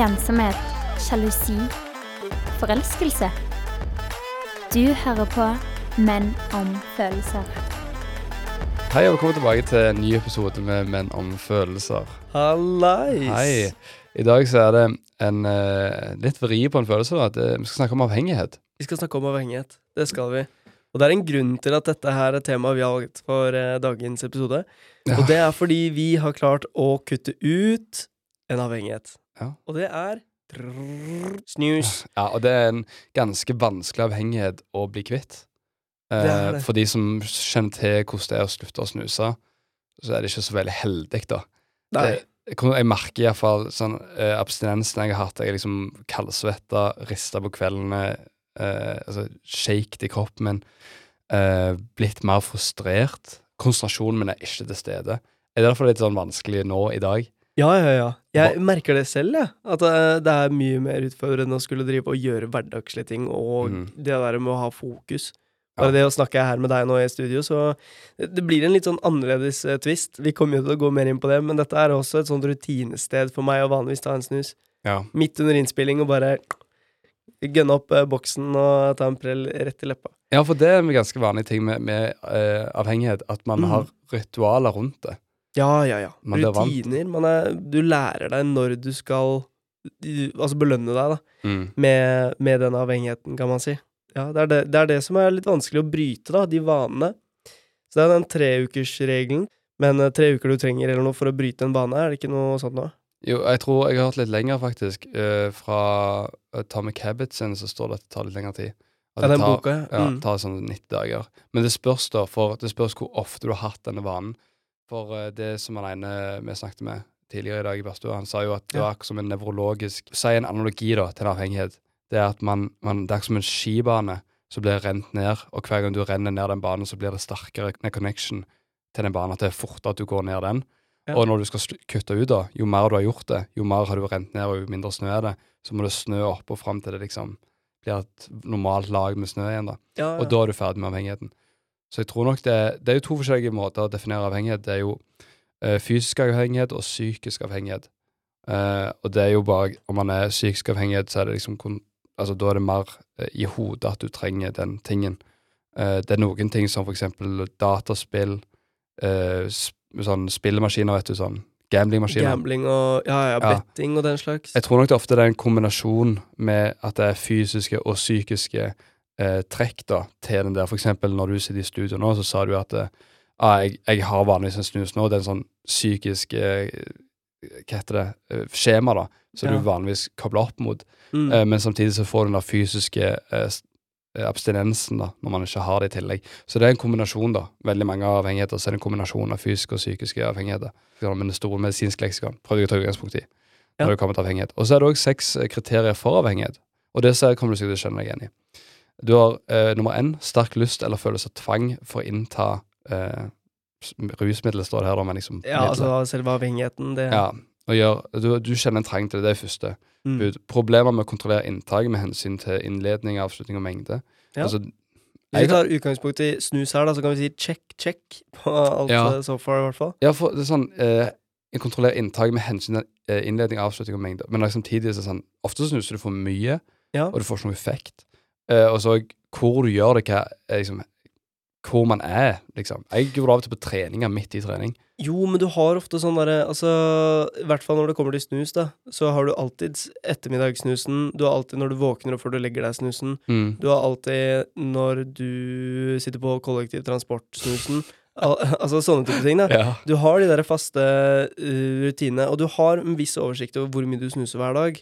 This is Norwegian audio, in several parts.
ensomhet, sjalusi, forelskelse. Du hører på Menn om følelser. Hei og velkommen tilbake til en ny episode med Menn om følelser. Hallais! Hei. I dag så er det en uh, litt vri på en følelse. da, at Vi skal snakke om avhengighet. Vi skal snakke om avhengighet. Det skal vi. Og det er en grunn til at dette her er temaet vi har valgt for uh, dagens episode. Og det er fordi vi har klart å kutte ut en avhengighet. Ja. Og det er snus. Ja, og det er en ganske vanskelig avhengighet å bli kvitt. Eh, Det det. For de som kjenner til hvordan det er å slutte å snuse, så er det ikke så veldig heldig, da. Nei. Det, jeg, merker iallfall sånn eh, abstinensen jeg har hatt. Jeg er liksom kaldsvetta, rista på kveldene, eh, altså shaked i kroppen min. Eh, blitt mer frustrert. Konsentrasjonen min er ikke til stede. Er det derfor litt sånn vanskelig nå i dag? Ja, ja, ja. Jeg merker det selv, jeg. At eh, det er mye mer utfordrende å skulle drive og gjøre hverdagslige ting, og mm. det der med å ha fokus. Bare det å snakke her med deg nå i studio, så det blir en litt sånn annerledes eh, twist. Vi kommer jo til å gå mer inn på det, men dette er også et sånt rutinested for meg å vanligvis ta en snus. Ja. Midt under innspilling og bare gønne opp eh, boksen og ta en prell rett i leppa. Ja, for det er en ganske vanlig ting med, med uh, avhengighet, at man mm. har ritualer rundt det. Ja, ja, ja. Man. Rutiner. Man er, du lærer deg når du skal du- Altså belønne deg, da. Mm. med, med den avhengigheten, kan man si. Ja, det er det, det er det som er litt vanskelig å bryte, da, de vanene. Så det er den treukersregelen. Men eh, tre uker du trenger eller noe for å bryte en vane, er det ikke noe sånt nå? Jo, jeg tror jeg har hørt litt lenger, faktisk. Uh, fra Atomic Habits sin så står det at det tar litt lengre tid. At Ja, den tar, boka, ja. ja. Mm. tar sånn 90 dager. Men det spørs da, for det spørs hvor ofte du har hatt denne vanen. For eh, det som han ene vi snakket med tidligere i dag i badstua, han sa jo at det Ja. var akkurat som en nevrologisk Si en analogi da, til en avhengighet. Det er at man, man Det er akkurat som en skibane som blir rent ned, og hver gang du renner ned den banen, så blir det sterkere connection til den banen, at det er fortere at du går ned den. Ja. Og når du skal kutte ut, da, jo mer du har gjort det, jo mer har du rent ned, og jo mindre snø er det, så må du snø opp og fram til det liksom blir et normalt lag med snø igjen. da. Ja, Og da er du ferdig med avhengigheten. Så jeg tror nok det, det er jo to forskjellige måter å definere avhengighet. Det er jo uh, fysisk avhengighet og psykisk avhengighet. Uh, og det er jo bare Om man er psykisk avhengighet, så er det liksom altså Da er det mer uh, i hodet at du trenger den tingen. Det er noen ting som for eksempel dataspill, sp sånn spillemaskiner, vet du, sånn gamblingmaskiner. Gambling og ja, ja, Ja. betting og den slags. Jeg tror nok det ofte det er en kombinasjon med at det er fysiske og psykiske eh, trekk da, til den der. For eksempel når du sitter i studio nå, så sa du at eh, ah, jeg, jeg har vanligvis en snus nå. Det er en sånn psykisk eh, Hva heter det? eh, skjema, da, som Ja. du vanligvis kobler opp mot. Mm. Eh, men samtidig så får du den der fysiske eh, abstinensen da, når man ikke har det i tillegg. Så det er en kombinasjon, da. Veldig mange avhengigheter så er det en kombinasjon av fysiske og psykiske avhengigheter. Men det store medisinske leksikon prøvde jeg å ta utgangspunkt i Ja. når det kommer til avhengighet. Og så er det òg seks kriterier for avhengighet. Og det kommer du sikkert til å skjønne deg enig i. Du har eh, nummer én sterk lyst eller følelse av tvang for å innta eh, rusmidler, står det her, da, men liksom ja, midler. altså selve avhengigheten, det ja. Og gjør, du, du kjenner en trang til det, det er første mm. bud. Problemer med å kontrollere inntaket med hensyn til innledning, avslutning og mengde. Ja. Altså, Hvis vi tar utgangspunkt i snus her, da, så kan vi si check, check på alt Ja. eh, so far, i hvert fall. ja, for det er sånn eh, kontrollere inntaket med hensyn til eh, innledning, avslutning og mengde. Men samtidig er det sånn Ofte snuser du for mye, Ja. og du får ikke noe effekt. Eh, og så hvor du gjør det, hva liksom Hvor man er, liksom. Jeg gjorde av og til på treninger midt i trening. Jo, men du har ofte sånn derre Altså, i hvert fall når det kommer til snus, da, så har du alltid ettermiddagssnusen. Du har alltid når du våkner og før du legger deg, snusen. Mm. Du har alltid når du sitter på kollektivtransport-snusen. Al altså sånne type ting, da. Ja. Du har de der faste uh, rutinene, og du har en viss oversikt over hvor mye du snuser hver dag.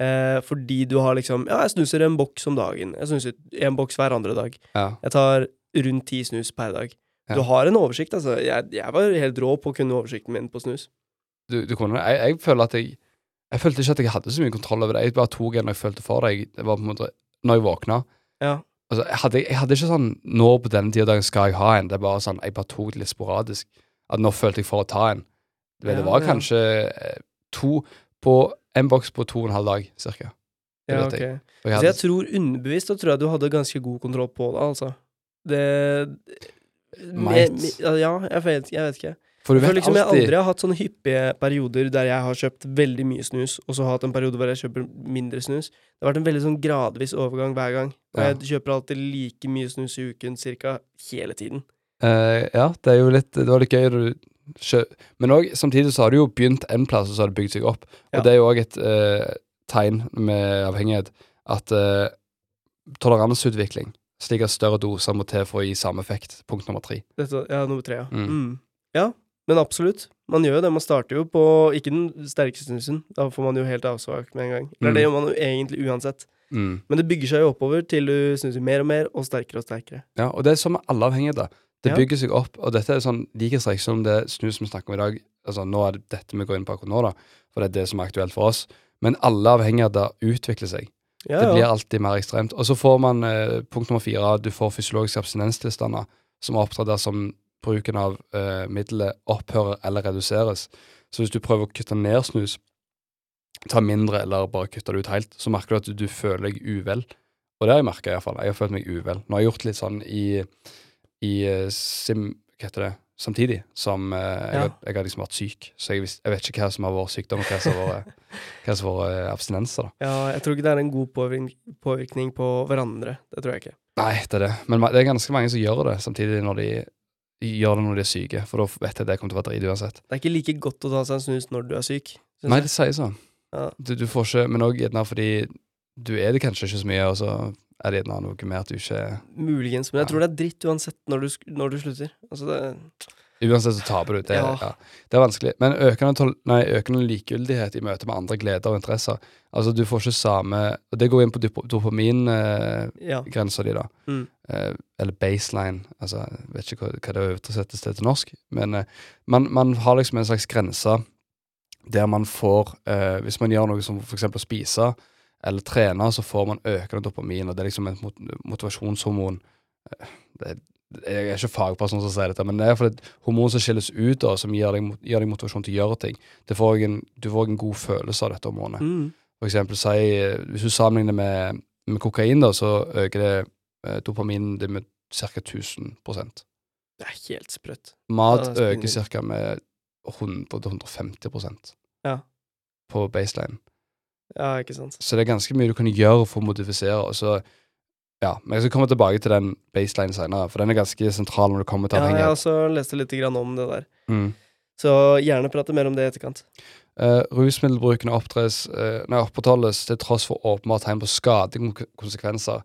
Eh, fordi du har liksom Ja, jeg snuser en boks om dagen. Jeg snuser en boks hver andre dag. ja. Jeg tar rundt ti snus per dag. Ja. Du har en oversikt, altså. Jeg, jeg var helt rå på å kunne oversikten min på snus. Du, du kunne jeg, jeg føler at jeg Jeg følte ikke at jeg hadde så mye kontroll over det. Jeg bare tok en når jeg følte for det. Jeg- Det var på en måte Når jeg våkna Ja. Altså, jeg hadde, jeg hadde ikke sånn Nå på denne tida skal jeg ha en. Det er bare sånn Jeg bare tok det litt sporadisk. At nå følte jeg for å ta en. Det, det var ja. kanskje eh, to på En boks på to og en halv dag, cirka. Ja, ok. jeg. Jeg hadde... Så jeg tror underbevisst da tror jeg du hadde ganske god kontroll på det, altså. Det Might. Ja, jeg vet, jeg vet ikke. For du For liksom, liksom jeg alltid aldri har hatt sånne hyppige perioder der jeg har kjøpt veldig mye snus, og så har hatt en periode hvor jeg kjøper mindre snus. Det har vært en veldig sånn gradvis overgang hver gang. Og Ja. jeg kjøper alltid like mye snus i uken cirka hele tiden. Uh, ja, det er jo litt Det var litt gøy da du. Men òg, samtidig så har det jo begynt en plass, og så har det bygd seg opp. Og Ja. det er jo òg et eh, tegn med avhengighet at uh, toleranseutvikling, slik at større doser må til for å gi samme effekt. Punkt nummer tre. Dette, ja, nummer tre, ja. Mm. Mm. Ja, men absolutt. Man gjør jo det. Man starter jo på ikke den sterkeste snusen. Da får man jo helt avsvak med en gang. Eller Mm. det gjør man jo egentlig uansett. Mm. Men det bygger seg jo oppover til du snuser mer og mer, og sterkere og sterkere. Ja, og det er sånn med alle avhengigheter. Det Ja. bygger seg opp, og dette er sånn like strekk som det snus vi snakker om i dag. Altså, nå er det dette vi går inn på akkurat nå, da, for det er det som er aktuelt for oss. Men alle avhengigheter utvikler seg. Ja, Det blir alltid mer ekstremt. Og så får man eh, punkt nummer fire, du får fysiologiske abstinenstilstander som opptrer dersom bruken av eh, middelet opphører eller reduseres. Så hvis du prøver å kutte ned snus, ta mindre eller bare kutte det ut helt, så merker du at du, du føler deg uvel. Og det har jeg merka iallfall. Jeg har følt meg uvel. Nå har jeg gjort litt sånn i, i eh, sim... Hva heter det? Samtidig som eh, jeg, Ja. jeg har liksom vært syk. Så jeg, jeg vet ikke hva som har vært sykdom, og hva som har vært, hva som har vært eh, abstinenser. da. ja, jeg tror ikke det er en god påvirkning, på hverandre. Det tror jeg ikke. Nei, det er det. Men det er ganske mange som gjør det samtidig når de gjør det når de er syke. For da vet jeg at det kommer til å være drit uansett. Det er ikke like godt å ta seg en snus når du er syk. Nei, det sier sånn. Ja. Du, du får ikke Men òg gjerne fordi du er det kanskje ikke så mye, og så er det gjerne noe med at du ikke Muligens, men jeg Ja. tror det er dritt uansett når du, når du slutter. Altså det, Uansett så taper du. Det, Ja. ja. det er vanskelig. Men økende, tol nei, økende likegyldighet i møte med andre gleder og interesser Altså, du får ikke samme Og det går inn på dopamingrensa ja. di, da. Mm. eh, eller baseline. Altså, jeg vet ikke hva, hva det oversettes til til norsk. Men eh, man, man har liksom en slags grense der man får eh, Hvis man gjør noe som f.eks. å spise eller trener, så får man økende dopamin, og det er liksom et mot motivasjonshormon. Det, jeg er ikke fagperson som sier dette, men det er et hormon som skilles ut, da, som gir deg, gir deg motivasjon til å gjøre ting. Det får en, du får en god følelse av dette hormonet. Mm. For eksempel, si, hvis du sammenligner med, med kokain, da, så øker det eh, dopaminen din med ca. 1000% Det er helt sprøtt. Mat er øker ca. med 100-150 Ja. på baseline. Ja, ikke sant. Så det er ganske mye du kan gjøre for å modifisere. Og så, ja, Men jeg skal komme tilbake til den baseline senere, for den er ganske sentral når det kommer til Ja, jeg også leste litt grann om det der. Mm. Så gjerne prate mer om det i etterkant. Uh, rusmiddelbruken oppdres, uh, nei, opprettholdes til tross for åpenbare tegn på skadelige konsekvenser.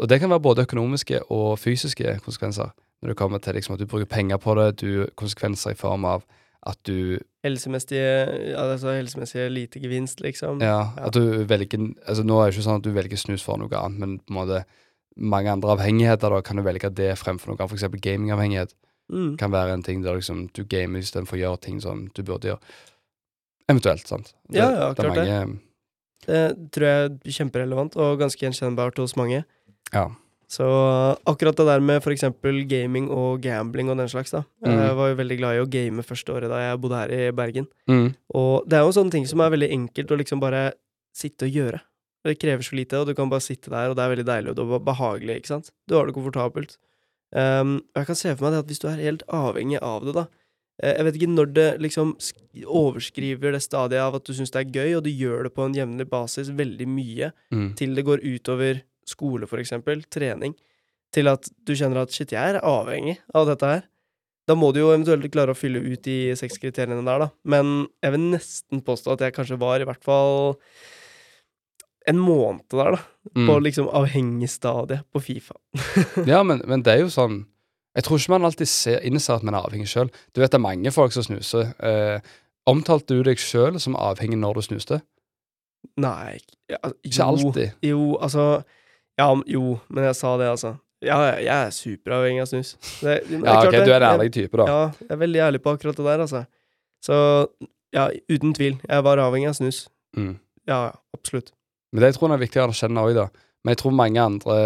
Og det kan være både økonomiske og fysiske konsekvenser. Når det kommer til liksom, at du bruker penger på det, du konsekvenser i form av at du Helsemessige, altså helsemessige lite gevinst, liksom. Ja, at du velger Altså Nå er det ikke sånn at du velger snus for noe annet, men på en måte mange andre avhengigheter da kan du velge det fremfor noe annet. For eksempel gamingavhengighet Mm. kan være en ting der liksom du gamer istedenfor å gjøre ting som du burde gjøre. Eventuelt, sant. Det, Ja, ja, klart det. mange, Det tror jeg er kjemperelevant, og ganske gjenkjennbart hos mange. Ja. Så uh, akkurat det der med eksempel gaming og gambling og den slags, da. Mm. Jeg var jo veldig glad i å game første året da jeg bodde her i Bergen. Mm. Og det er jo sånne ting som er veldig enkelt å liksom bare sitte og gjøre. Det krever så lite, og du kan bare sitte der, og det er veldig deilig, og det er behagelig, ikke sant. Du har det komfortabelt. Um, og jeg kan se for meg det at hvis du er helt avhengig av det, da eh, Jeg vet ikke når det liksom overskriver det stadiet av at du syns det er gøy, og du gjør det på en jevnlig basis veldig mye, Mm. til det går utover skole, for eksempel, trening, til at du kjenner at shit, jeg er avhengig av dette her. Da må du jo eventuelt klare å fylle ut de seks kriteriene der, da. Men jeg vil nesten påstå at jeg kanskje var i hvert fall en måned der, da. På Mm. liksom avhengigstadiet på Fifa. Ja, men, men det er jo sånn Jeg tror ikke man alltid ser, innser at man er avhengig sjøl. Du vet det er mange folk som snuser. Eh, omtalte du deg sjøl som avhengig når du snuste? Nei ja, Ikke alltid. Jo, altså Ja, jo, men jeg sa det, altså. Ja, jeg er superavhengig av snus. Det, det Ja, ok, det. du er en ærlig type, da. Ja, jeg er veldig ærlig på akkurat det der, altså. Så ja, uten tvil. Jeg var avhengig av snus. Mm. Ja, absolutt. Men det tror jeg er viktig å erkjenne òg, da. Men jeg tror mange andre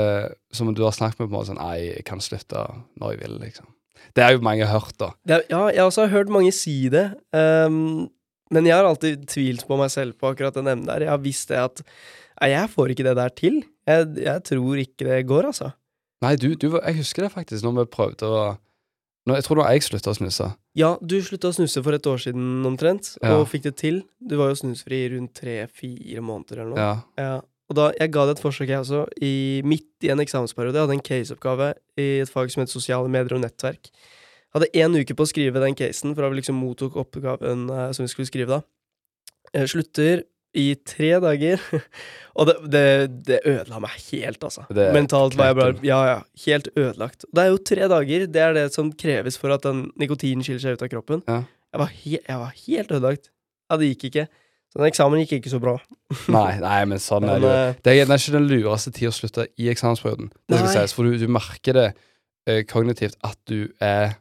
som du har snakket med, på en måte sånn Nei, jeg kan slutte når jeg vil, liksom. Det er jo mange hørt, da. Er- ja, jeg har også hørt mange si det. Um, men jeg har alltid tvilt på meg selv på akkurat den emnet der. Jeg har visst det at jeg får ikke det der til. Jeg, jeg tror ikke det går, altså. Nei, du, du Jeg husker det faktisk, når vi prøvde å når, Jeg tror det var jeg slutta å snuse. Ja, du slutta å snuse for et år siden omtrent, Ja. og fikk det til. Du var jo snusfri i rundt tre-fire måneder eller noe. Ja. Ja. Og da, jeg ga det et forsøk, jeg også, i, midt i en eksamensperiode. Jeg hadde en caseoppgave i et fag som het sosiale medier og nettverk. Hadde én uke på å skrive den casen, for da vi liksom mottok oppgaven eh, som vi skulle skrive da. Jeg slutter i tre dager. og det, det, det ødela meg helt, altså. Mentalt var jeg bare. Ja, ja. Helt ødelagt. Det er jo tre dager. Det er det som kreves for at den nikotinen skiller seg ut av kroppen. Ja. Jeg, var jeg var helt ødelagt. Ja, det gikk ikke. Så den eksamen gikk ikke så bra. Nei, nei, men sånn er det jo. eh, Det er, er ikke den lureste tid å slutte i eksamensperioden. Det skal sies, for du, du merker det eh, kognitivt at du er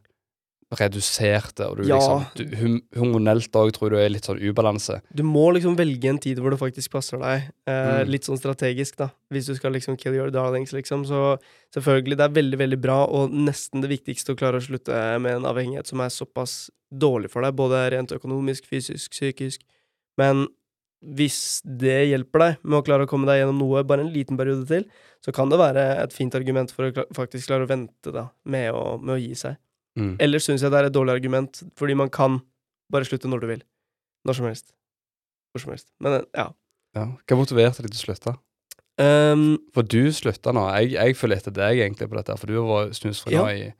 reduserte, og du Ja. liksom du, hum, Hormonelt òg tror du er litt sånn ubalanse. Du må liksom velge en tid hvor det faktisk passer deg. Eh, Mm. Litt sånn strategisk, da. Hvis du skal liksom kill your darlings, liksom. Så selvfølgelig, det er veldig, veldig bra, og nesten det viktigste å klare å slutte med en avhengighet som er såpass dårlig for deg, både rent økonomisk, fysisk, psykisk. Men hvis det hjelper deg med å klare å komme deg gjennom noe bare en liten periode til, så kan det være et fint argument for å faktisk klare å vente da, med å, med å gi seg. Mm. Ellers syns jeg det er et dårlig argument, fordi man kan bare slutte når du vil. Når som helst. Hvor som helst. Men eh, ja. Ja. Hva motiverte deg til å slutte? Um, For du slutta nå. Jeg, jeg følger etter deg egentlig på dette, for du har vært snusfri Ja. nå i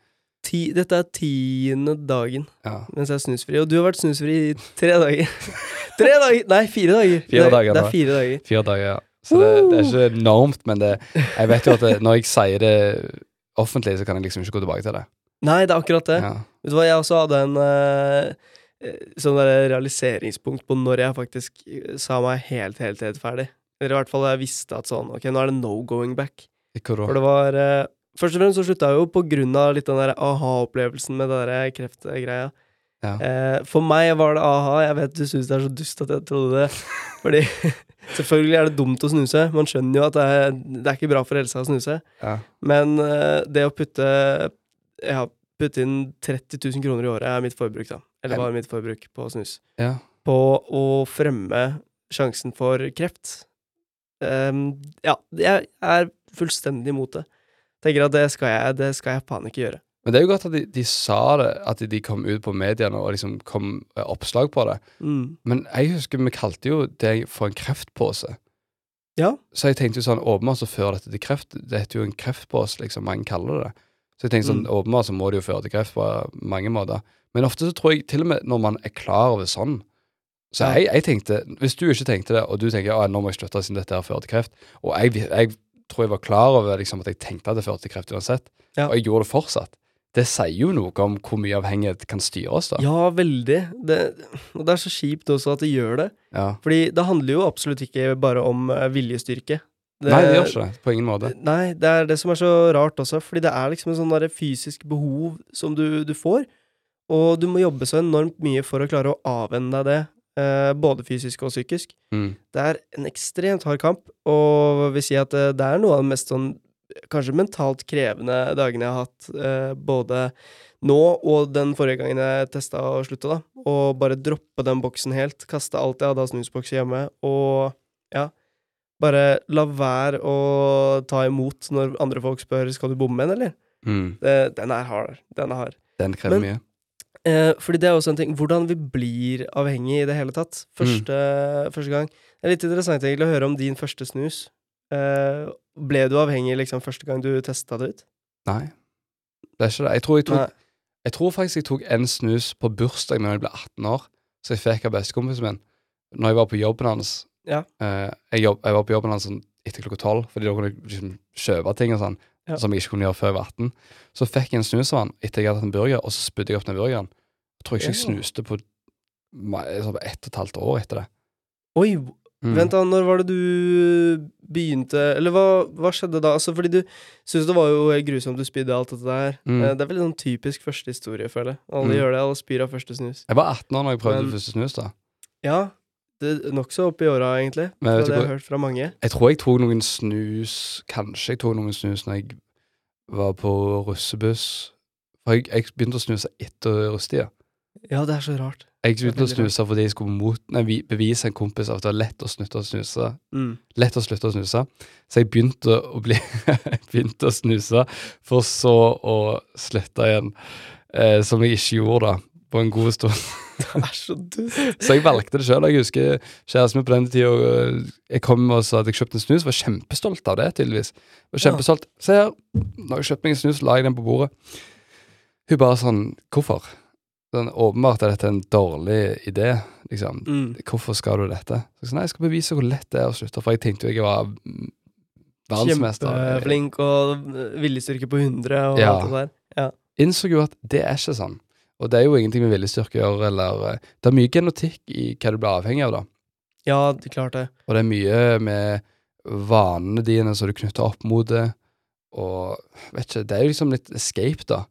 ti, dette er tiende dagen ja. mens jeg er snusfri, og du har vært snusfri i tre dager. tre dager! Nei, fire dager. Fire det, dager Det nå. er fire dager. fire dager. ja. Så det, det er ikke enormt, men det, jeg vet jo at det, når jeg sier det offentlig, så kan jeg liksom ikke gå tilbake til det. Nei, det er akkurat det. Ja. Vet du hva, jeg også hadde en eh, sånn der realiseringspunkt på når jeg faktisk eh, sa meg helt, helt, helt ferdig. Eller i hvert fall jeg visste at sånn, ok, nå er det no going back. For det var uh, Først og fremst så slutta jeg jo på grunn av litt den der aha-opplevelsen med det der kreftgreia. Ja. Uh, for meg var det aha. Jeg vet du syns det er så dust at jeg trodde det. Fordi selvfølgelig er det dumt å snuse. Man skjønner jo at det er, det er ikke bra for helsa å snuse. Ja. Men uh, det å putte Ja, puttet inn 30 000 kroner i året er mitt forbruk, da. Eller var mitt forbruk på snus. ja. På å fremme sjansen for kreft. Um, ja, jeg er fullstendig imot det. Tenker at det skal jeg, det skal jeg faen ikke gjøre. Men det er jo godt at de, de sa det, at de kom ut på mediene og liksom kom oppslag på det. Mm. Men jeg husker vi kalte jo det for en kreftpose. Ja. Så jeg tenkte jo sånn, åpenbart så fører dette til kreft. Det heter jo en kreftpose, liksom, mange kaller det det. Så jeg tenker sånn, Mm. åpenbart så må det jo føre til kreft på mange måter. Men ofte så tror jeg, til og med når man er klar over sånn, så jeg, jeg tenkte, hvis du ikke tenkte det, og du tenker, ja, nå må jeg slutte siden dette her fører til kreft, og jeg, jeg tror jeg var klar over liksom, at jeg tenkte at det førte til kreft uansett, Ja. og jeg gjorde det fortsatt. Det sier jo noe om hvor mye avhengighet kan styre oss da. Ja, veldig. Det, og det er så kjipt også at det gjør det. Ja. Fordi det handler jo absolutt ikke bare om eh, viljestyrke. Nei, det gjør ikke det, på ingen måte. Nei, det er det som er så rart også, fordi det er liksom en sånn der fysisk behov som du, du får, og du må jobbe så enormt mye for å klare å avvenne deg det, eh, både fysisk og psykisk. Mm. Det er en ekstremt hard kamp, og vil si at eh, det er noe av det mest sånn kanskje mentalt krevende dagene jeg har hatt, eh, både nå og den forrige gangen jeg testa og slutta, da. Og bare droppe den boksen helt, kaste alt jeg hadde av snusbokser hjemme, og ja, bare la være å ta imot når andre folk spør skal du bomme en, eller? Mm. Det, den er hard. Den er hard. Den krever Men- mye. Eh, fordi det er også en ting Hvordan vi blir avhengig i det hele tatt. Første, første gang. Det er litt interessant egentlig å høre om din første snus. Eh, ble du avhengig liksom første gang du testa det ut? Nei, det er ikke det. Jeg tror, jeg, tok, jeg tror faktisk jeg tok en snus på bursdag da jeg ble 18 år, så jeg fikk av bestekompisen min. Når jeg var på jobben hans Ja. eh, jeg, jobb, jeg var på jobben hans sånn etter klokka tolv, fordi da kunne jeg liksom kjøpe ting og sånn, Ja. som jeg ikke kunne gjøre før jeg var 18. Så fikk jeg en snus av han etter jeg hadde hatt en burger, og så spydde jeg opp den burgeren. Jeg tror ikke jeg snuste på ma- sånn ett og et halvt år etter det. Oi, Mm. vent da, når var det du begynte Eller hva, hva skjedde da? Altså, fordi du syns det var jo grusomt du spydde alt dette der. Mm. Eh, det er veldig sånn typisk første historie, føler jeg. Alle Mm. gjør det, alle spyr av første snus. Jeg var 18 år når jeg prøvde Men- første snus, da. Ja, nokså opp i åra, egentlig. Men det jeg har hørt fra mange. Jeg tror jeg tok noen snus Kanskje jeg tok noen snus når jeg var på russebuss. For jeg, jeg begynte å snuse etter russetida. Ja, det er så rart. Jeg begynte å snuse fordi jeg skulle mot, nei, bevise en kompis at det var lett å slutte å snuse. Mm. Lett å slutte å snuse. Så jeg begynte å bli begynte å snuse, for så å slutte igjen. eh, som jeg ikke gjorde da, på en god stund. Det er så dust. Så jeg valgte det sjøl. Jeg husker kjæresten min på den tida Jeg kom og sa at jeg kjøpte en snus, var kjempestolt av det, tydeligvis. Var Ja. kjempestolt. Se her, når jeg kjøpte meg en snus, la jeg den på bordet. Hun bare sånn Hvorfor? Sånn, åpenbart er dette en dårlig idé, liksom. Mm. Hvorfor skal du dette? Så jeg sa, nei, jeg skal bevise hvor lett det er å slutte, for jeg tenkte jo jeg var verdensmester. Kjempeflink og viljestyrke på 100 og Ja. alt det der. innså jo at det er ikke sånn. Og det er jo ingenting med viljestyrke å gjøre, eller eh, Det er mye genotikk i hva du blir avhengig av, da. Ja, det er klart det. Og det er mye med vanene dine som du knytter opp mot det, og vet ikke, det er jo liksom litt escape, da.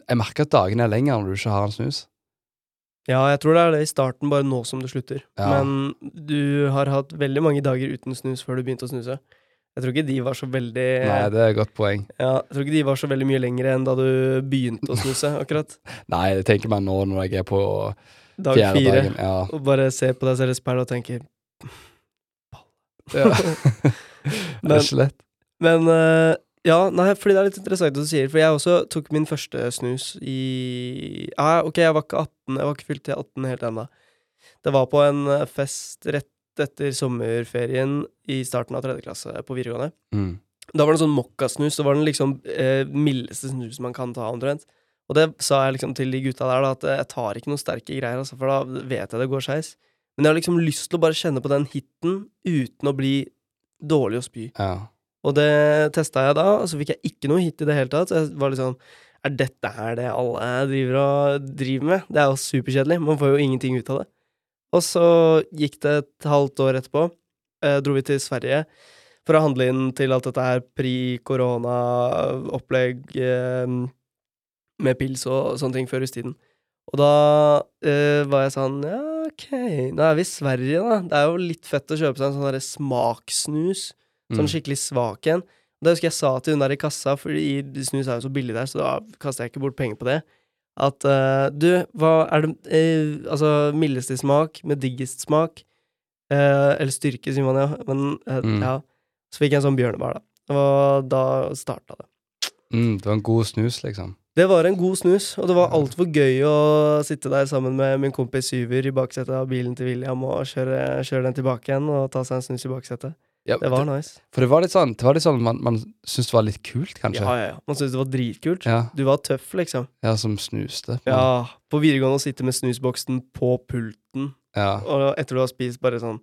Jeg merker at dagene er lenger når du ikke har en snus. Ja, jeg tror det er det i starten, bare nå som du slutter. Ja. Men du har hatt veldig mange dager uten snus før du begynte å snuse. Jeg tror ikke de var så veldig Nei, det er et godt poeng. Ja, jeg tror ikke de var så veldig mye lenger enn da du begynte å snuse, akkurat. Nei, det tenker man nå når jeg er på Dag fjerde fire. dagen. Ja. Og bare ser på deg selv i speilet og tenker ja. det er ikke lett. Men uh, ja, nei, fordi det er litt interessant det du sier, for jeg også tok min første snus i Ja, ok, jeg var ikke 18, jeg var ikke fylt til 18 helt ennå. Det var på en eh, fest rett etter sommerferien i starten av tredje klasse på videregående. Mm. Da var det en sånn mokkasnus. Det var den liksom eh, mildeste snusen man kan ta, omtrent. Og det sa jeg liksom til de gutta der, da, at jeg tar ikke noen sterke greier, altså, for da vet jeg det går skeis. Men jeg har liksom lyst til å bare kjenne på den hiten uten å bli dårlig å spy. Ja. Og det testa jeg da, og så fikk jeg ikke noe hit i det hele tatt. Så jeg var litt sånn Er dette her det alle driver og driver med? Det er jo superkjedelig. Man får jo ingenting ut av det. Og så gikk det et halvt år etterpå. Eh, dro vi til Sverige for å handle inn til alt dette her pri-korona-opplegg eh, med pils og sånne ting før rustiden. Og da eh, var jeg sånn Ja, ok, nå er vi i Sverige, da. Det er jo litt fett å kjøpe seg en sånn derre smakssnus. Sånn Mm. skikkelig svak en. Det husker jeg sa til hun der i kassa, fordi snus er jo så billig der, så da kaster jeg ikke bort penger på det. At uh, du, hva er det uh, Altså, mildeste smak med diggest smak. Uh, eller styrke, sier man ja. Men Mm. ja. Så fikk jeg en sånn bjørnebar, da. Og da starta det. Mm, det var en god snus, liksom. Det var en god snus, og det var altfor gøy å sitte der sammen med min kompis Syver i baksetet av bilen til William og kjøre, kjøre den tilbake igjen og ta seg en snus i baksetet. Ja, Det var nice. For det var litt sånn, det var litt sånn man, man syntes det var litt kult, kanskje. Ja, ja, ja. Man syntes det var dritkult. Ja, Du var tøff, liksom. ja som snuste. Ja, på videregående å sitte med snusboksen på pulten, ja. og etter du har spist, bare sånn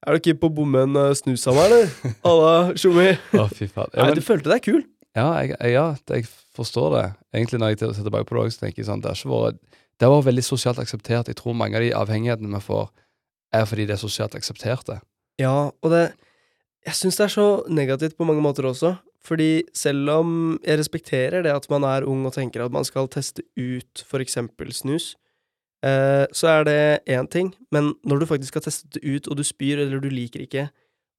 Er du ikke på bommen bomme en uh, snus av meg, eller? Halla, tjommi. Å, fy faen. Ja, Nei, men, du følte deg kul. ja, jeg, ja jeg forstår det. Egentlig når jeg ser tilbake på det så tenker jeg sånn, det har ikke vært Det har vært veldig sosialt akseptert. Jeg tror mange av de avhengighetene vi får, er fordi det er sosialt aksepterte. Ja, og det Jeg syns det er så negativt på mange måter også. Fordi selv om jeg respekterer det at man er ung og tenker at man skal teste ut for eksempel snus, eh, så er det én ting. Men når du faktisk har testet det ut, og du spyr eller du liker ikke,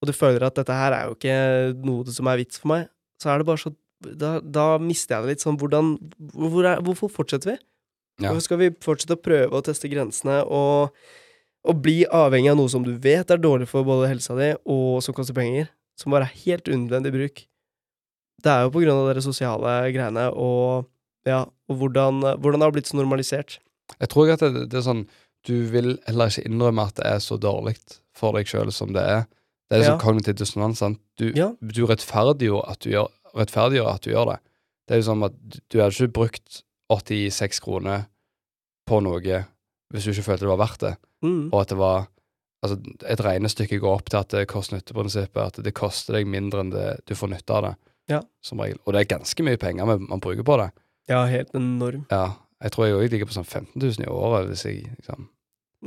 og du føler at dette her er jo ikke noe som er vits for meg, så er det bare så Da, da mister jeg det litt. Sånn, hvordan hvor er, Hvorfor fortsetter vi? Ja. Hvorfor skal vi fortsette å prøve å teste grensene og, og bli avhengig av noe som du vet er dårlig for både helsa di, og som koster penger? Som bare er helt unødvendig bruk. Det er jo på grunn av dere sosiale greiene og ja, og hvordan, hvordan det har blitt så normalisert. Jeg tror at det, det er sånn Du vil heller ikke innrømme at det er så dårlig for deg sjøl som det er. Det er Ja. sånn kognitiv dissonans. sant? Du, Ja. du rettferdiggjør at du gjør, rettferdiggjør at du gjør det. Det er jo sånn at du, hadde ikke brukt 86 kroner på noe hvis du ikke følte det var verdt det, Mm. og at det var Altså, et regnestykke går opp til at det kost-nytte-prinsippet, at det koster deg mindre enn det du får nytte av det, Ja. som regel. Og det er ganske mye penger man, man bruker på det. Ja, helt enorm. Ja, jeg tror jeg òg ligger på sånn 15 000 i året, hvis jeg liksom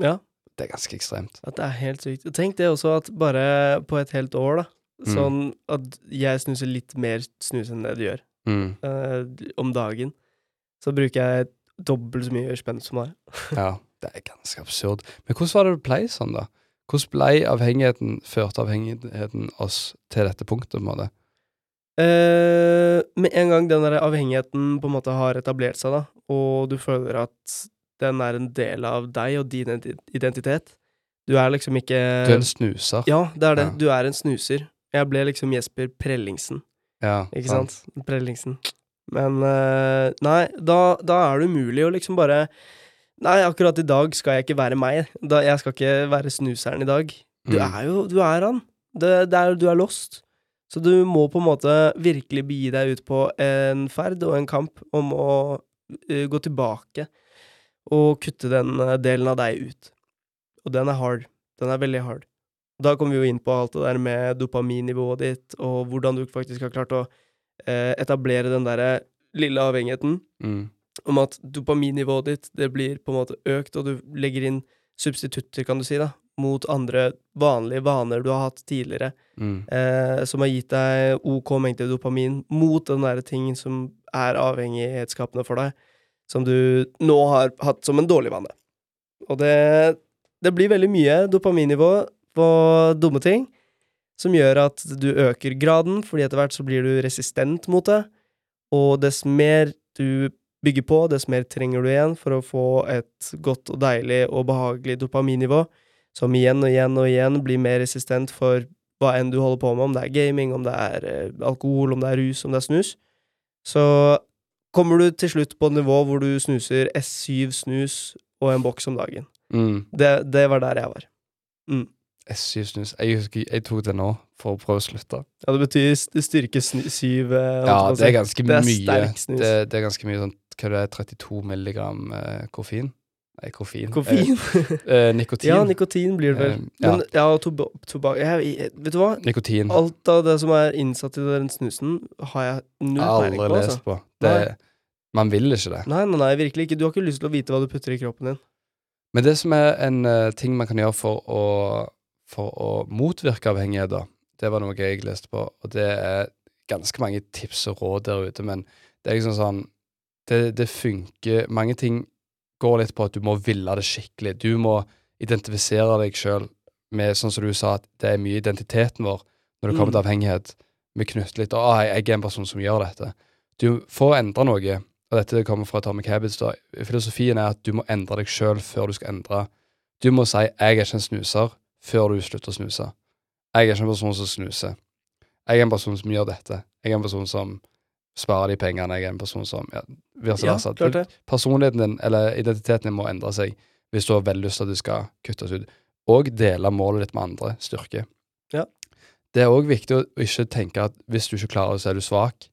Ja, Det er ganske ekstremt. at det er helt sykt. Tenk det også at bare på et helt år, da, Mm. sånn at jeg snuser litt mer snus enn det du gjør. Mm. uh, om dagen, så bruker jeg dobbelt så mye spenn som deg. Ja, det er ganske absurd. Men hvordan var det det ble sånn, da? Hvordan ble avhengigheten, førte avhengigheten oss til dette punktet, på en måte? Eh, med en gang den der avhengigheten på en måte har etablert seg, da, og du føler at den er en del av deg og din identitet Du er liksom ikke Du er en snuser. Ja, det er det. Ja. Du er en snuser. Jeg ble liksom Jesper Prellingsen, Ja, ikke sant? Prellingsen. Men eh, nei, da, da er det umulig å liksom bare Nei, akkurat i dag skal jeg ikke være meg. Da, jeg skal ikke være snuseren i dag. Du Mm. er jo Du er han. Det, det er, du er lost. Så du må på en måte virkelig begi deg ut på en ferd og en kamp om å uh, gå tilbake og kutte den eh, delen av deg ut. Og den er hard. Den er veldig hard. Da kommer vi jo inn på alt det der med dopaminnivået ditt, og hvordan du faktisk har klart å eh, etablere den derre lille avhengigheten Mm. Om at dopaminnivået ditt det blir på en måte økt, og du legger inn substitutter, kan du si, da, mot andre vanlige vaner du har hatt tidligere, Mm. eh, som har gitt deg OK mengde dopamin, mot den derre tingen som er avhengighetsskapende for deg, som du nå har hatt som en dårlig vane. Og det, det blir veldig mye dopaminnivå på dumme ting, som gjør at du øker graden, fordi etter hvert så blir du resistent mot det, og dess mer du bygger på, dess mer trenger du igjen for å få et godt og deilig og behagelig dopaminnivå, som igjen og igjen og igjen blir mer resistent for hva enn du holder på med, om det er gaming, om det er eh, alkohol, om det er rus, om det er snus. Så kommer du til slutt på et nivå hvor du snuser S7 snus og en boks om dagen. Mm. Det, det var der jeg var. S7 snus. Jeg husker jeg tok det nå for å prøve å slutte. Ja, det betyr styrke sny- syv eh, Ja, det er ganske Det er mye. Det, det er ganske mye sånn Hva er det, 32 milligram eh, koffein? Nei, koffein. Koffein. Eh, eh, nikotin. ja, nikotin blir det vel. Eh, ja. Men ja, og tobakk Vet du hva? Nikotin. Alt av det som er innsatt i den snusen, har jeg null peiling aldri på. lest Altså. på. Det, man vil ikke det. Nei, nei, nei, virkelig ikke. Du har ikke lyst til å vite hva du putter i kroppen din. Men det som er en uh, ting man kan gjøre for å, for å motvirke avhengighet, da, det var noe jeg leste på, og det er ganske mange tips og råd der ute, men det er liksom sånn Det, det funker Mange ting går litt på at du må ville det skikkelig. Du må identifisere deg sjøl med, sånn som du sa, at det er mye identiteten vår når det kommer Mm. til avhengighet. Vi knytter litt Å, jeg, jeg er en person som gjør dette. Du får endre noe, og dette kommer fra Atomic Habits, da. Filosofien er at du må endre deg sjøl før du skal endre. Du må si 'jeg er ikke en snuser' før du slutter å snuse. Jeg er ikke en person som snuser. Jeg er en person som gjør dette. Jeg er en person som sparer de pengene. Jeg er en person som ja, Ja, klart det. Personligheten din, eller identiteten din, må endre seg hvis du har veldig lyst til at du skal kuttes ut. Og dele målet ditt med andre. Styrke. Ja. Det er òg viktig å ikke tenke at hvis du ikke klarer det, så er du svak.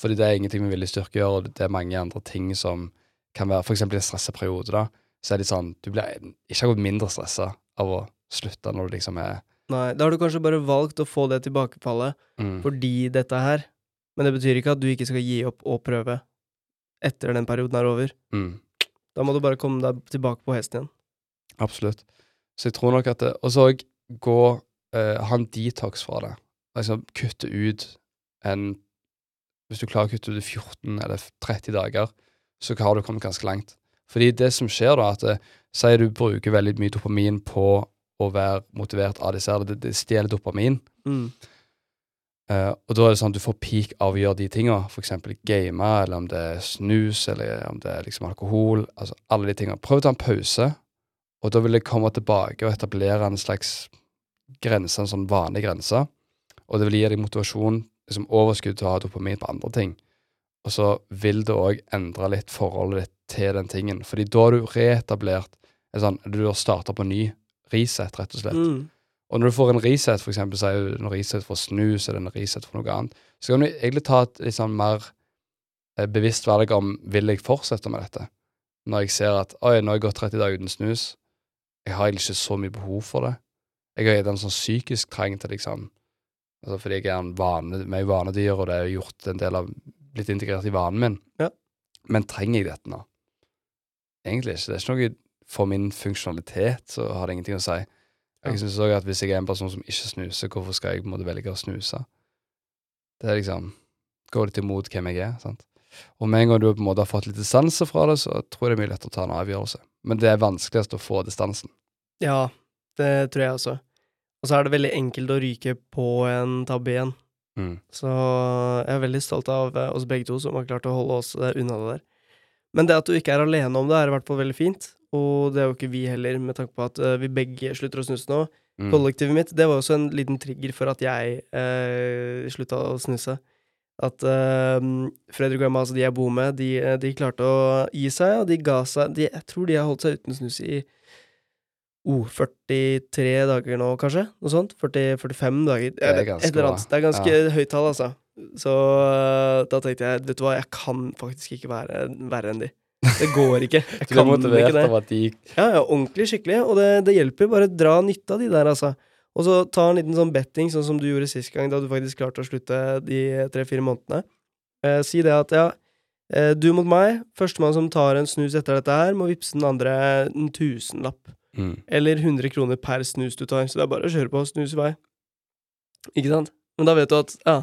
Fordi det er ingenting med villig styrke å gjøre, og det er mange andre ting som kan være eksempel i en stressa periode, da, så er det sånn Du blir ikke gått mindre stressa av å slutte når du liksom er Nei, da har du kanskje bare valgt å få det tilbakefallet mm, fordi dette her. Men det betyr ikke at du ikke skal gi opp og prøve etter den perioden er over. mm, Da må du bare komme deg tilbake på hesten igjen. Absolutt. Så jeg tror nok at det Og så gå uh, Ha en detox fra det. Liksom kutte ut en Hvis du klarer å kutte ut 14 eller 30 dager, så har du kommet ganske langt. Fordi det som skjer da, at det, sier du bruker veldig mye dopamin på å være motivert av disse det, det stjeler dopamin. Mm. Eh, og da er det sånn at du får peak av å gjøre de tinga, f.eks. game, eller om det er snus, eller om det er liksom alkohol. Altså alle de tinga. Prøv å ta en pause, og da vil jeg komme tilbake og etablere en slags grense, en sånn vanlig grense. Og det vil gi deg motivasjon, liksom overskudd til å ha dopamin på andre ting. Og så vil det òg endre litt forholdet ditt til den tingen. Fordi da har du reetablert sånn, Du har starta på ny reset, rett og slett. Mm. Og når du får en reset, for eksempel, så er det en reset for snus eller en reset for noe annet, så kan du egentlig ta et sånn mer eh, bevisst valg om vil jeg fortsette med dette. Når jeg ser at oi, nå har jeg gått 30 dager uten snus, jeg har egentlig ikke så mye behov for det. Jeg har gitt en sånn psykisk trang til liksom altså Fordi jeg er en vane, med vanedyr, og det er gjort en del av blitt integrert i vanen min. Ja. Men trenger jeg dette nå? Egentlig ikke. Det er ikke noe for min funksjonalitet, så har det ingenting å si. Jeg synes også at hvis jeg er en person som ikke snuser, hvorfor skal jeg på en måte velge å snuse? Det er liksom Går litt imot hvem jeg er. sant? Og med en gang du på en måte har fått litt distanse fra det, så tror jeg det er mye lettere å ta en avgjørelse. Men det er vanskeligst å få distansen. Ja, det tror jeg også. Og så er det veldig enkelt å ryke på en tabbe igjen. Mm. Så jeg er veldig stolt av eh, oss begge to som har klart å holde oss eh, unna det der. Men det at du ikke er alene om det, er i hvert fall veldig fint. Og det er jo ikke vi heller, med tanke på at eh, vi begge slutter å snuse nå. Mm. Kollektivet mitt, det var også en liten trigger for at jeg eh, slutta å snuse. At eh, Fredrik og Emma, altså de jeg bor med, de, de klarte å gi seg, og de ga seg de, Jeg tror de har holdt seg uten snus i oh, 43 dager nå, kanskje? Noe sånt? 40, 45 dager? Det er ganske. Det er ganske høyt tall, altså. Så eh, da tenkte jeg, vet du hva, jeg kan faktisk ikke være verre enn de. Det går ikke. Jeg kan ikke det. av at de Ja, ja, ordentlig skikkelig, og det, det hjelper. Bare dra nytte av de der, altså. Og så ta en liten sånn betting, sånn som du gjorde sist gang, da du faktisk klarte å slutte de tre-fire månedene. Eh, si det at ja, eh, du mot meg, førstemann som tar en snus etter dette her, må vippse den andre en tusenlapp. mm. Eller 100 kroner per snus du tar, så det er bare å kjøre på, og snus i vei. Ikke sant? Men da vet du at ja,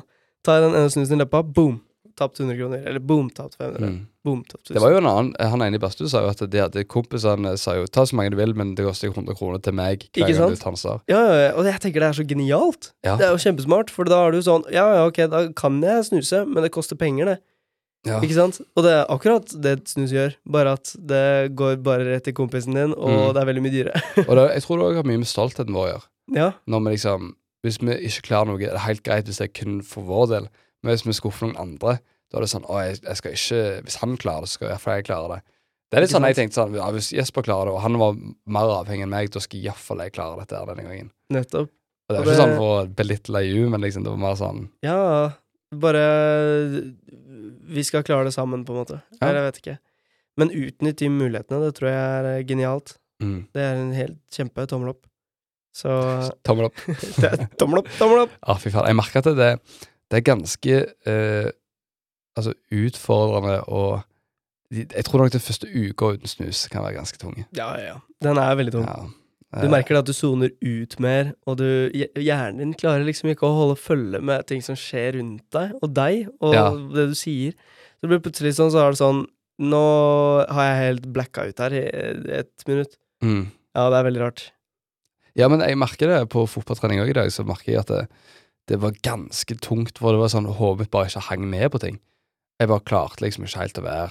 tar jeg den ene snusen i leppa, boom, tapt 100 kroner. Eller boom, tapt 500. Mm. Boom, tapt 1000. Det var jo en annen Han ene i Bastu sa jo at de hadde kompisene sa jo ta så mange du vil, men det koster 100 kroner til meg hver Ikke gang sant? du tanser. Ja, ja, ja, og jeg tenker det er så genialt. Ja. Det er jo kjempesmart, for da er du sånn Ja, ja, ok, da kan jeg snuse, men det koster penger, det. Ja. Ikke sant? Og det er akkurat det snus gjør, bare at det går bare rett til kompisen din, og Mm. det er veldig mye dyrere. Og det, jeg tror det òg har mye med stoltheten vår å gjøre. ja, Når vi liksom Hvis vi ikke klarer noe, det er helt greit hvis det er kun for vår del, men hvis vi skuffer noen andre, da er det sånn Å, jeg, jeg skal ikke Hvis han klarer det, så skal iallfall jeg klare det. Det er litt sånn jeg tenkte sånn ja, Hvis Jesper klarer det, og han var mer avhengig enn meg, da skal iallfall jeg klare dette her denne gangen. nettopp. Og det Og er ikke det- sånn for å belittle you, men liksom det var mer sånn Ja, bare Vi skal klare det sammen, på en måte. Ja. Eller jeg vet ikke. Men utnytt de mulighetene, det tror jeg er genialt. mm, Det er en helt kjempe tommel opp. Så Tommel opp. det tommel opp, tommel opp! Ja, fy faen. Jeg merker at det, det er ganske eh, altså utfordrende og Jeg tror nok den første uka uten snus kan være ganske tung. Ja, ja, ja. Den er veldig tung. Ja. Du Eh, merker det at du soner ut mer, og du, hjernen din klarer liksom ikke å holde følge med ting som skjer rundt deg, og deg, og Ja. det du sier. Så det blir plutselig sånn, så er det sånn Nå har jeg helt blacka ut her i et minutt. mm. Ja, det er veldig rart. Ja, men jeg merker det på fotballtrening òg i dag. Så merker jeg at det, det var ganske tungt, for det var sånn hodet bare ikke hang med på ting. Jeg bare klarte liksom ikke helt å være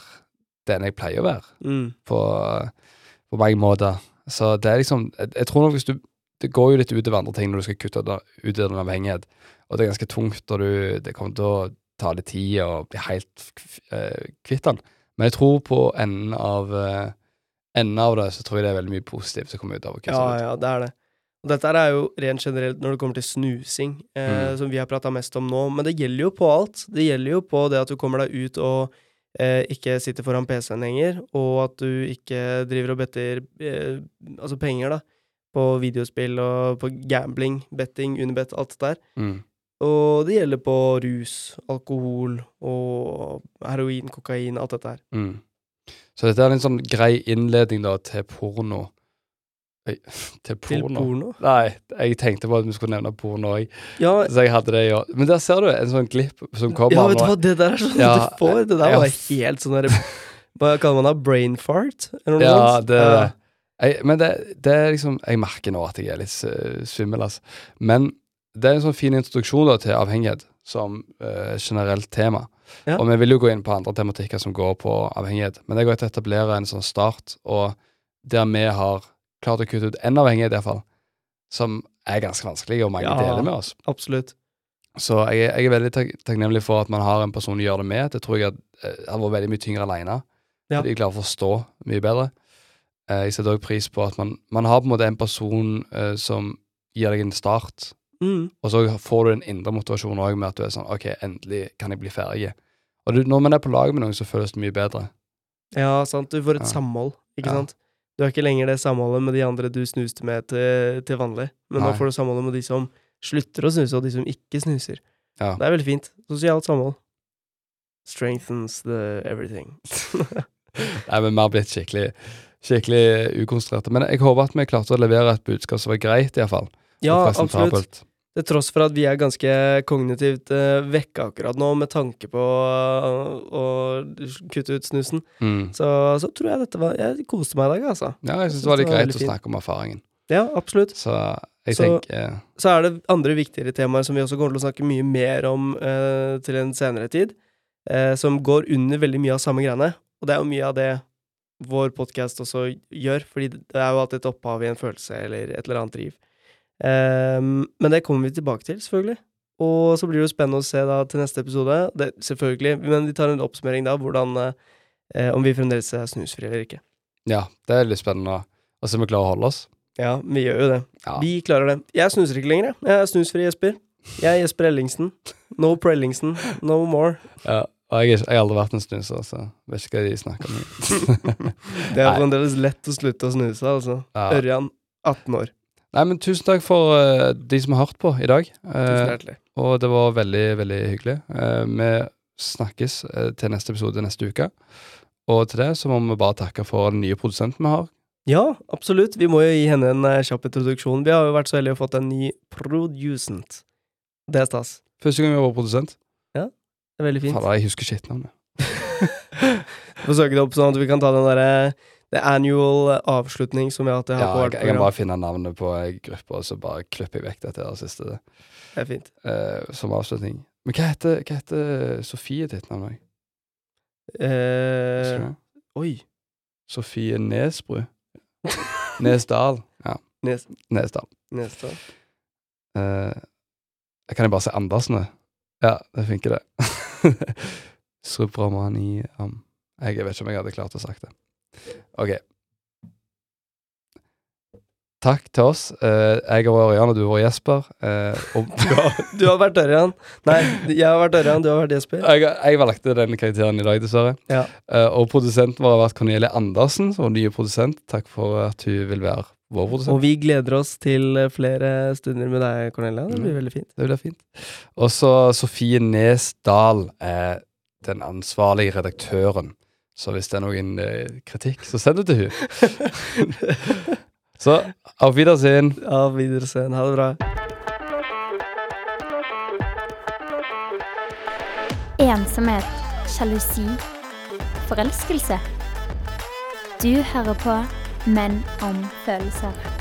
den jeg pleier å være, Mm. på, på mange måter. Så det er liksom Jeg, jeg tror nok hvis du Det går jo litt utover andre ting når du skal kutte ut av en avhengighet, og det er ganske tungt når du Det kommer til å ta litt tid og bli helt eh, kvitt den. Men jeg tror på enden av eh, Enden av det så tror jeg det er veldig mye positivt som kommer ut av å kutte Ja, ut. ja, det er det. Og dette er jo rent generelt når det kommer til snusing, eh, Mm. som vi har prata mest om nå, men det gjelder jo på alt. Det gjelder jo på det at du kommer deg ut og eh, ikke sitter foran PC-en lenger, og at du ikke driver og better eh, altså penger, da, på videospill og på gambling, betting, Unibet, alt det der. Mm. Og det gjelder på rus, alkohol og heroin, kokain, alt dette her. Mm. Så dette er en sånn grei innledning da til porno. Til Til porno? porno. Nei, jeg tenkte på at vi skulle nevne porno òg, Ja, så jeg hadde det i år. Men der ser du en sånn glipp som kommer ja vet du hva, det der er sånn Ja, du får. Det der ja. var helt sånn derre Hva kaller man det? Brain fart? Eller noe Ja, sånt? det Ja. jeg, Men det, det er liksom Jeg merker nå at jeg er litt uh, svimmel, altså. Men det er en sånn fin introduksjon da til avhengighet som uh, generelt tema. Ja. Og vi vil jo gå inn på andre tematikker som går på avhengighet, men det går til å etablere en sånn start, og der vi har klart å kutte ut én avhengighet, iallfall, som er ganske vanskelig, og mange Ja. deler med oss. Absolutt. Så jeg, jeg er veldig tak takknemlig for at man har en person å gjøre det med. Det tror jeg eh, hadde vært veldig mye tyngre alene. Ja. Fordi jeg klarer å forstå mye bedre. Eh, jeg setter òg pris på at man, man har på en måte en person eh, som gir deg en start, Mm. og så får du en indre motivasjon òg med at du er sånn OK, endelig kan jeg bli ferdig. Og du, når man er på lag med noen, så føles det mye bedre. Ja, sant. Du får et Ja. samhold, ikke Ja. sant? Du har ikke lenger det samholdet med de andre du snuste med til, til vanlig, men nå får du samholdet med de som slutter å snuse, og de som ikke snuser. Ja. Det er veldig fint. Sosialt samhold. Strengthens the everything. Nei, men vi har blitt skikkelig Skikkelig ukonsentrerte. Men jeg håper at vi klarte å levere et budskap som var greit, iallfall. ja, absolutt. Til tross for at vi er ganske kognitivt uh, vekke akkurat nå, med tanke på uh, å kutte ut snusen, Mm. så, så tror jeg dette var Jeg koste meg i dag, altså. Ja, jeg syns det var litt greit var å snakke om erfaringen. Ja, absolutt. Så Så- tenker Så er det andre viktigere temaer som vi også kommer til å snakke mye mer om uh, til en senere tid, uh, som går under veldig mye av samme greiene. Og det er jo mye av det vår podkast også gjør, fordi det er jo alltid et opphav i en følelse eller et eller annet driv. Ehm, men det kommer vi tilbake til, selvfølgelig. Og så blir det jo spennende å se da til neste episode, det, selvfølgelig, men vi tar en oppsummering da, hvordan eh, Om vi fremdeles er snusfrie eller ikke. Ja, det er litt spennende å se om vi klarer å holde oss. Ja, vi gjør jo det. Ja. Vi klarer det. Jeg snuser ikke lenger, jeg. Jeg er snusfri Jesper. Jeg er Jesper Ellingsen. No Prellingsen. No more. Ja, og jeg, jeg har aldri vært en snuser, så vet ikke hva de snakker om. Det er fremdeles lett å slutte å snuse, altså. Ja. Ørjan, 18 år. Nei, men tusen takk for uh, de som har hørt på i dag. Eh, og det var veldig, veldig hyggelig. Uh, vi snakkes til neste episode neste uke. Og til det så må vi bare takke for den nye produsenten vi har. Ja, absolutt. Vi må jo gi henne en kjapp introduksjon. Vi har jo vært så heldige å fått en ny producent. Det er stas. Første gang vi var produsent. Ja, Det er veldig fint. Fader, jeg husker ikke navnet. Få søke det opp sånn at vi kan ta den derre The annual eh, avslutning som vi har hatt Ja, på jeg, jeg kan bare finne navnet på gruppa, gruppe, og så bare klipper jeg vekk dette her siste Det er fint. Uh, som avslutning. Men hva heter, hva heter Sofie ditt navn òg? Uh, oi. Sofie Nesbru. Nesdal. Ja, Nes, Nesdal. neste. Eh, kan jeg bare si Andersen? det? Ja, det funker, det. Subramani um, Jeg vet ikke om jeg hadde klart å sagt det. OK. Takk til oss. Eh, jeg har vært Ørjan, og du har vært Jesper. Eh, og Du har vært Ørjan. Nei, jeg har vært Ørjan, du har vært Jesper. jeg, jeg valgte den karakteren i dag, dessverre. Ja. Eh, og produsenten vår har vært Cornelie Andersen, som vår nye produsent. Takk for at hun vil være vår produsent. Og vi gleder oss til eh, flere stunder med deg, Cornelia. Det blir veldig fint. Det blir fint. Og så Sofie Nesdal er den ansvarlige redaktøren. Så hvis det er noen eh, kritikk, så send det til hun. så auf Wiedersehen. Av Wiedersehen. Ha det bra. Ensomhet, sjalusi, forelskelse. Du hører på Menn om følelser.